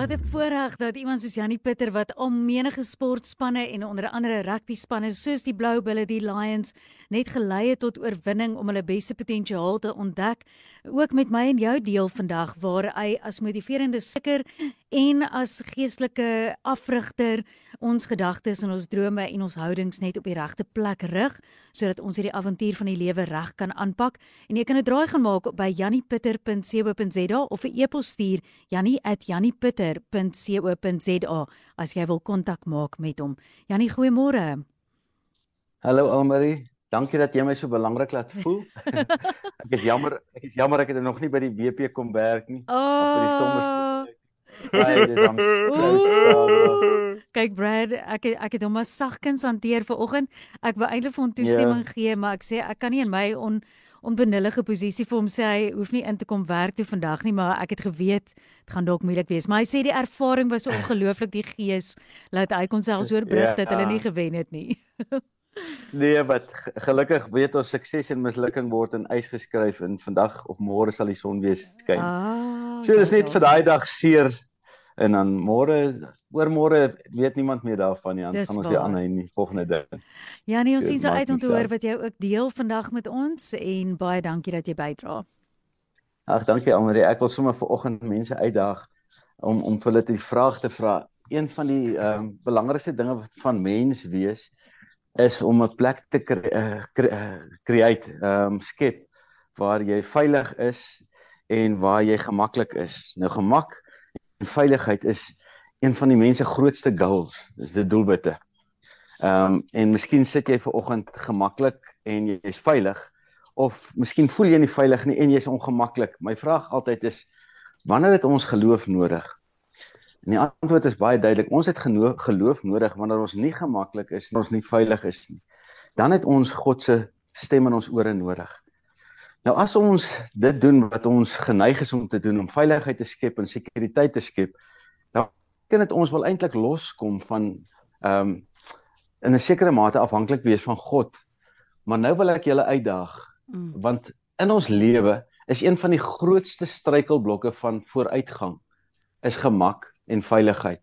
Wat 'n voorreg dat iemand soos Janie Pieter wat al menige sportspanne en onder andere rugby spanne soos die Blou Bulle, die Lions net gelei het tot oorwinning om hulle beste potensiaal te ontdek, ook met my en jou deel vandag waar hy as motiverende sikker en as geestelike afrigter ons gedagtes en ons drome en ons houdings net op die regte plek rig sodat ons hierdie avontuur van die lewe reg kan aanpak. En jy kan 'n draai gaan maak by janniepieter.co.za of 'n e-pos stuur jannie@janniepieter.co.za as jy wil kontak maak met hom. Jannie, goeiemôre. Hallo Almarie. Dankie dat jy my so belangrik laat voel. ek is jammer, ek is jammer ek het nog nie by die WP kom werk nie. Oh. By die stommers. Kyk Brad, ek ek het hom maar sagkens hanteer vanoggend. Ek wou eintlik vir hom toestemming yeah. gee, maar ek sê ek kan nie in my on onbenullige posisie vir hom sê hy hoef nie in te kom werk toe vandag nie, maar ek het geweet dit gaan dalk moeilik wees. Maar hy sê die ervaring was ongelooflik die gees laat hy kon selfs oorbrug yeah, dat hulle nie gewen het nie. nee, wat gelukkig weet ons sukses en mislukking word in ys geskryf en vandag of môre sal die son weer skyn. Ah, so dis net vir daai dag seer en dan môre oormôre weet niemand meer daarvan nie. Dan gaan ons weer aan in die volgende ding. Ja, nee, ons sien so uit om te hoor wat jy ook deel vandag met ons en baie dankie dat jy bydra. Ag, dankie Almarie. Ek wil sommer vir oggend mense uitdaag om om vir hulle die vraag te vra. Een van die ehm um, belangrikste dinge van mens wees is om 'n plek te eh, eh, create, ehm um, skep waar jy veilig is en waar jy gemaklik is. Nou gemak en veiligheid is een van die mense grootste goals, dis die doelwitte. Ehm um, en miskien sit jy ver oggend gemaklik en jy's veilig of miskien voel jy nie veilig nie en jy's ongemaklik. My vraag altyd is wanneer het ons geloof nodig? En die antwoord is baie duidelik. Ons het geloof nodig wanneer ons nie gemaklik is en ons nie veilig is nie. Dan het ons God se stem in ons ore nodig. Nou as ons dit doen wat ons geneig is om te doen om veiligheid te skep en sekuriteit te skep, kan dit ons wel eintlik loskom van ehm um, in 'n sekere mate afhanklik wees van God. Maar nou wil ek julle uitdaag mm. want in ons lewe is een van die grootste struikelblokke van vooruitgang is gemak en veiligheid.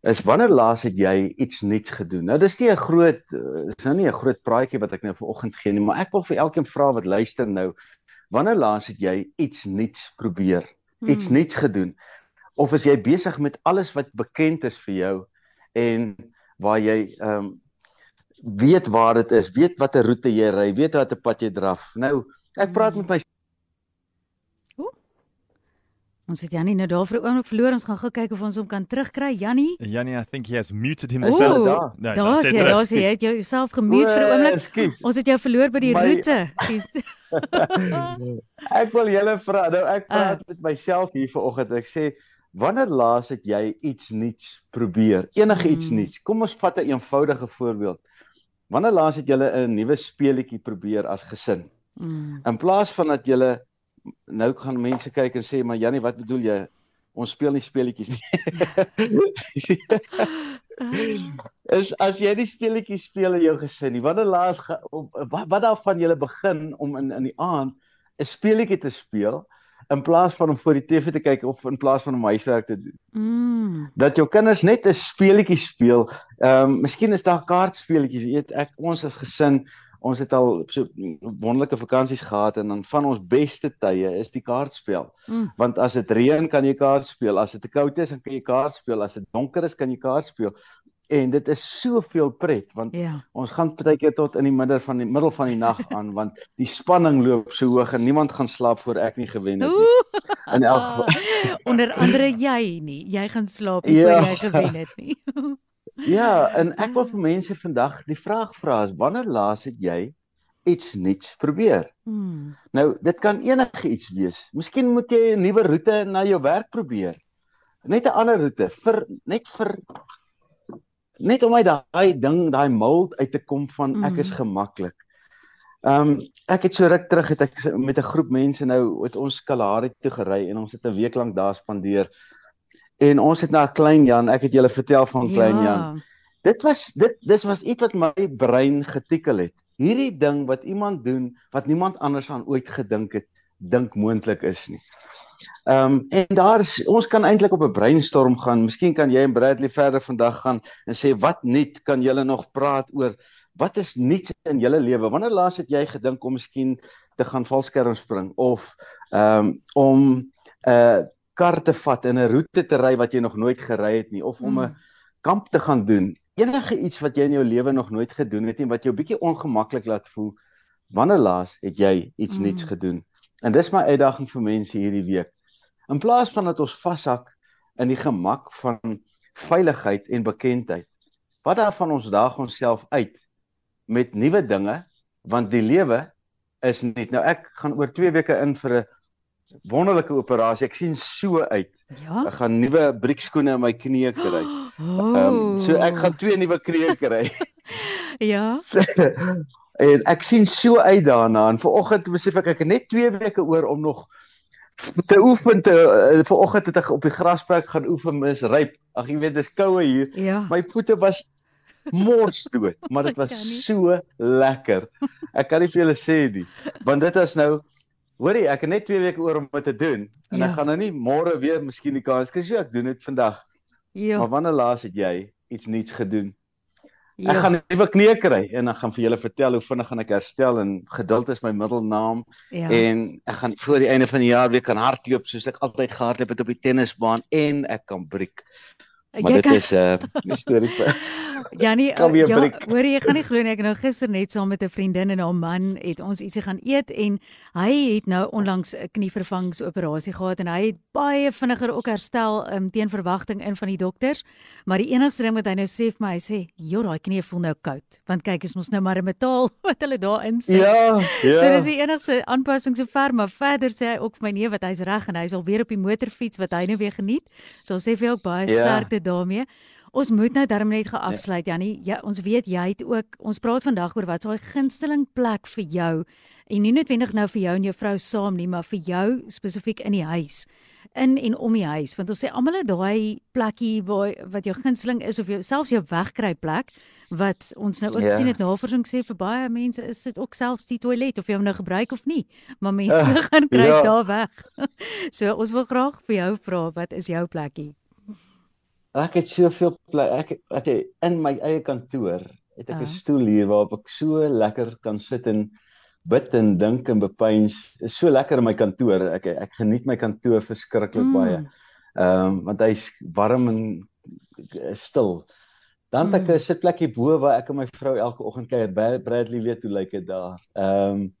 Is wanneer laas het jy iets nuuts gedoen? Nou dis nie 'n groot is nou nie 'n groot praatjie wat ek nou vanoggend gee nie, maar ek wil vir elkeen vra wat luister nou, wanneer laas het jy iets nuuts probeer? Iets mm. nuuts gedoen? Of is jy besig met alles wat bekend is vir jou en waar jy ehm um, weet waar dit is, weet watter roete jy ry, weet watter pad jy draf. Nou, ek praat met my. Ons het Jannie nou daar vir 'n oomblik verloor. Ons gaan gou kyk of ons hom kan terugkry. Jannie? Jannie, I think he has muted himself. Ooh, daar. Nee, daar is jy, daar is jy. Jy het jouself gemute vir 'n oomblik. Ons het jou verloor by die my... roete. ek wil julle vra. Nou ek praat uh. met myself hier vanoggend. Ek sê Wanneer laas het jy iets nuuts probeer? Enige iets mm. nuuts. Kom ons vat 'n een eenvoudige voorbeeld. Wanneer laas het julle 'n nuwe speletjie probeer as gesin? Mm. In plaas van dat julle nou gaan mense kyk en sê, "Maar Jannie, wat bedoel jy? Ons speel nie speletjies nie." is as jy die speletjies speel in jou gesin nie. Wanneer laas wat, wat daarvan julle begin om in in die aand 'n speletjie te speel? In plaas van om voor die TV te kyk of in plaas van om huiswerk te doen. Mm. Dat jou kinders net 'n speletjie speel. Ehm um, miskien is daar kaartspeletjies. Jy weet ek ons as gesin, ons het al so wonderlike vakansies gehad en dan van ons beste tye is die kaartspel. Mm. Want as dit reën kan jy kaart speel, as dit koud is dan kan jy kaart speel, as dit donker is kan jy kaart speel en dit is soveel pret want ja. ons gaan partykeer tot in die middel van die middel van die nag aan want die spanning loop so hoog en niemand gaan slaap voor ek nie gewen het nie. In elk geval onder andere jy nie, jy gaan slaap ja. voor jy gewen het nie. ja, en ek wil vir mense vandag die vraag vra is wanneer laas het jy iets nuuts probeer? Hmm. Nou, dit kan enige iets wees. Miskien moet jy 'n nuwe roete na jou werk probeer. Net 'n ander roete vir net vir net om uit daai ding, daai mold uit te kom van ek is mm. gemaklik. Ehm um, ek het so ruk terug het ek met 'n groep mense nou het ons Kalahari toe gery en ons het 'n week lank daar spandeer. en ons het na klein Jan, ek het julle vertel van klein ja. Jan. Dit was dit dis was iets wat my brein getikkel het. Hierdie ding wat iemand doen wat niemand anders aan ooit gedink het dink moontlik is nie. Ehm um, en daar is ons kan eintlik op 'n brainstorm gaan. Miskien kan jy en Bradley verder vandag gaan en sê wat nuut kan julle nog praat oor wat is nuuts in julle lewe? Wanneer laas het jy gedink om miskien te gaan valskerm spring of ehm um, om 'n uh, kar te vat en 'n roete te ry wat jy nog nooit gery het nie of om 'n mm. kamp te gaan doen? Enige iets wat jy in jou lewe nog nooit gedoen het nie wat jou bietjie ongemaklik laat voel. Wanneer laas het jy iets mm. nuuts gedoen? En dis my uitdaging vir mense hierdie week. In plaas van dat ons vashak in die gemak van veiligheid en bekendheid, wat daarvan ons daag onsself uit met nuwe dinge want die lewe is net nou ek gaan oor 2 weke in vir 'n wonderlike operasie. Ek sien so uit. Ja? Ek gaan nuwe briekskoene in my knieë kry. Ehm oh. um, so ek gaan twee nuwe knieë kry. ja. So, en ek sien so uit daarna en vanoggend besef ek ek het net 2 weke oor om nog te oefen te uh, vanoggend het ek op die grasperk gaan oefen mis ryp. Ag jy weet dis koue hier. Ja. My voete was mors dood, maar dit was so lekker. Ek kan nie vir julle sê nie, want dit is nou hoorie, ek het net 2 weke oor om dit te doen en ja. ek gaan nou nie môre weer miskien die kans kry, ek doen dit vandag. Ja. Maar wanneer laas het jy iets nuuts gedoen? Ja. Ek gaan 'n nuwe knie kry en dan gaan vir julle vertel hoe vinnig gaan ek herstel en geduld is my middelnaam ja. en ek gaan voor die einde van die jaar weer kan hardloop soos ek altyd gehardloop het op die tennisbaan en ek kan breek. Maar jy dit kan... is 'n uh, storie vir Janie, ja, hoor jy gaan nie glo nie ek nou gister net saam met 'n vriendin en haar man het ons ietsie gaan eet en hy het nou onlangs 'n knievervangingsoperasie gehad en hy het baie vinniger ook herstel um, teen verwagting in van die dokters. Maar die enigste ding wat hy nou sê vir my hy sê joh daai knie voel nou koud. Want kyk is mos nou maar 'n metaal wat hulle daarin sit. Ja ja. So dis die enigste aanpassing so ver maar verder sê hy ook vir my nee wat hy's reg en hy's al weer op die motorfiets wat hy nou weer geniet. So sê vir ook baie ja. sterkte daarmee. Ons moet nou darm net geafsluit nee. Jannie. Ja, ons weet jy het ook ons praat vandag oor wat is daai gunsteling plek vir jou en nie noodwendig nou vir jou en jou vrou saam nie, maar vir jou spesifiek in die huis. In en om die huis, want ons sê almal het daai plekkie waar wat jou gunsteling is of jou selfs jou wegkry plek wat ons nou ook yeah. Ja. sien het navorsing sê vir baie mense is dit ook selfs die toilet of jy hom nou gebruik of nie, maar mense uh, gaan kry ja. daar weg. so ons wil graag vir jou vra wat is jou plekkie? Ek het soveel plek. Ek wat jy in my eie kantoor het ek 'n uh. stoel hier waarop ek so lekker kan sit en bid en dink en bepeins. Is so lekker in my kantoor. Ek ek geniet my kantoor verskriklik mm. baie. Ehm um, want hy's warm en stil. Dan het ek 'n mm. sitplekkie bo waar ek en my vrou elke oggend kuier. Bradley weet hoe lyk dit daar. Ehm um,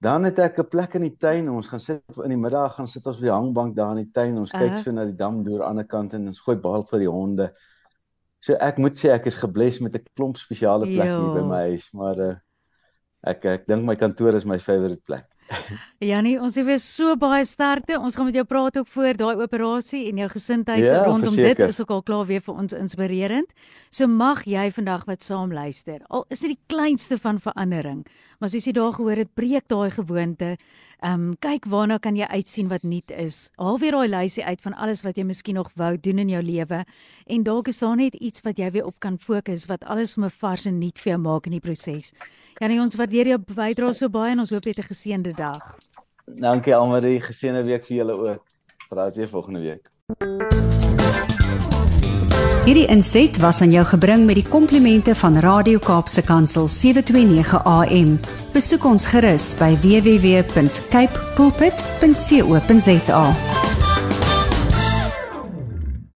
Dan het ek 'n plek in die tuin. Ons gaan sit in die middag gaan sit ons op die hangbank daar in die tuin. Ons kyk uh -huh. so na die dam deur aan die ander kant en ons gooi bal vir die honde. So ek moet sê ek is gebless met 'n klomp spesiale plekke hier by my huis, maar uh, ek ek dink my kantoor is my favourite plek. Janie, ons sê weer so baie sterkte. Ons gaan met jou praat ook voor daai operasie en jou gesindheid ja, rondom verseker. dit is ook al klaar weer vir ons inspirerend. So mag jy vandag wat saam luister. Al is dit die kleinste van verandering, maar as jy daar gehoor het, breek daai gewoonte. Ehm um, kyk waarna kan jy uitsien wat nuut is. Haal weer daai lysie uit van alles wat jy miskien nog wou doen in jou lewe en dalk is daar net iets wat jy weer op kan fokus wat alles vir 'n vars en nuut vir jou maak in die proses. Janie, ons waardeer jou bydrae so baie en ons hoop jy het 'n geseënde dag. Dankie Almarie, geseënde week vir julle ook. Praat weer volgende week. Hierdie inset was aan jou gebring met die komplimente van Radio Kaapse Kansel 729 AM. Besoek ons gerus by www.cape pulpit.co.za.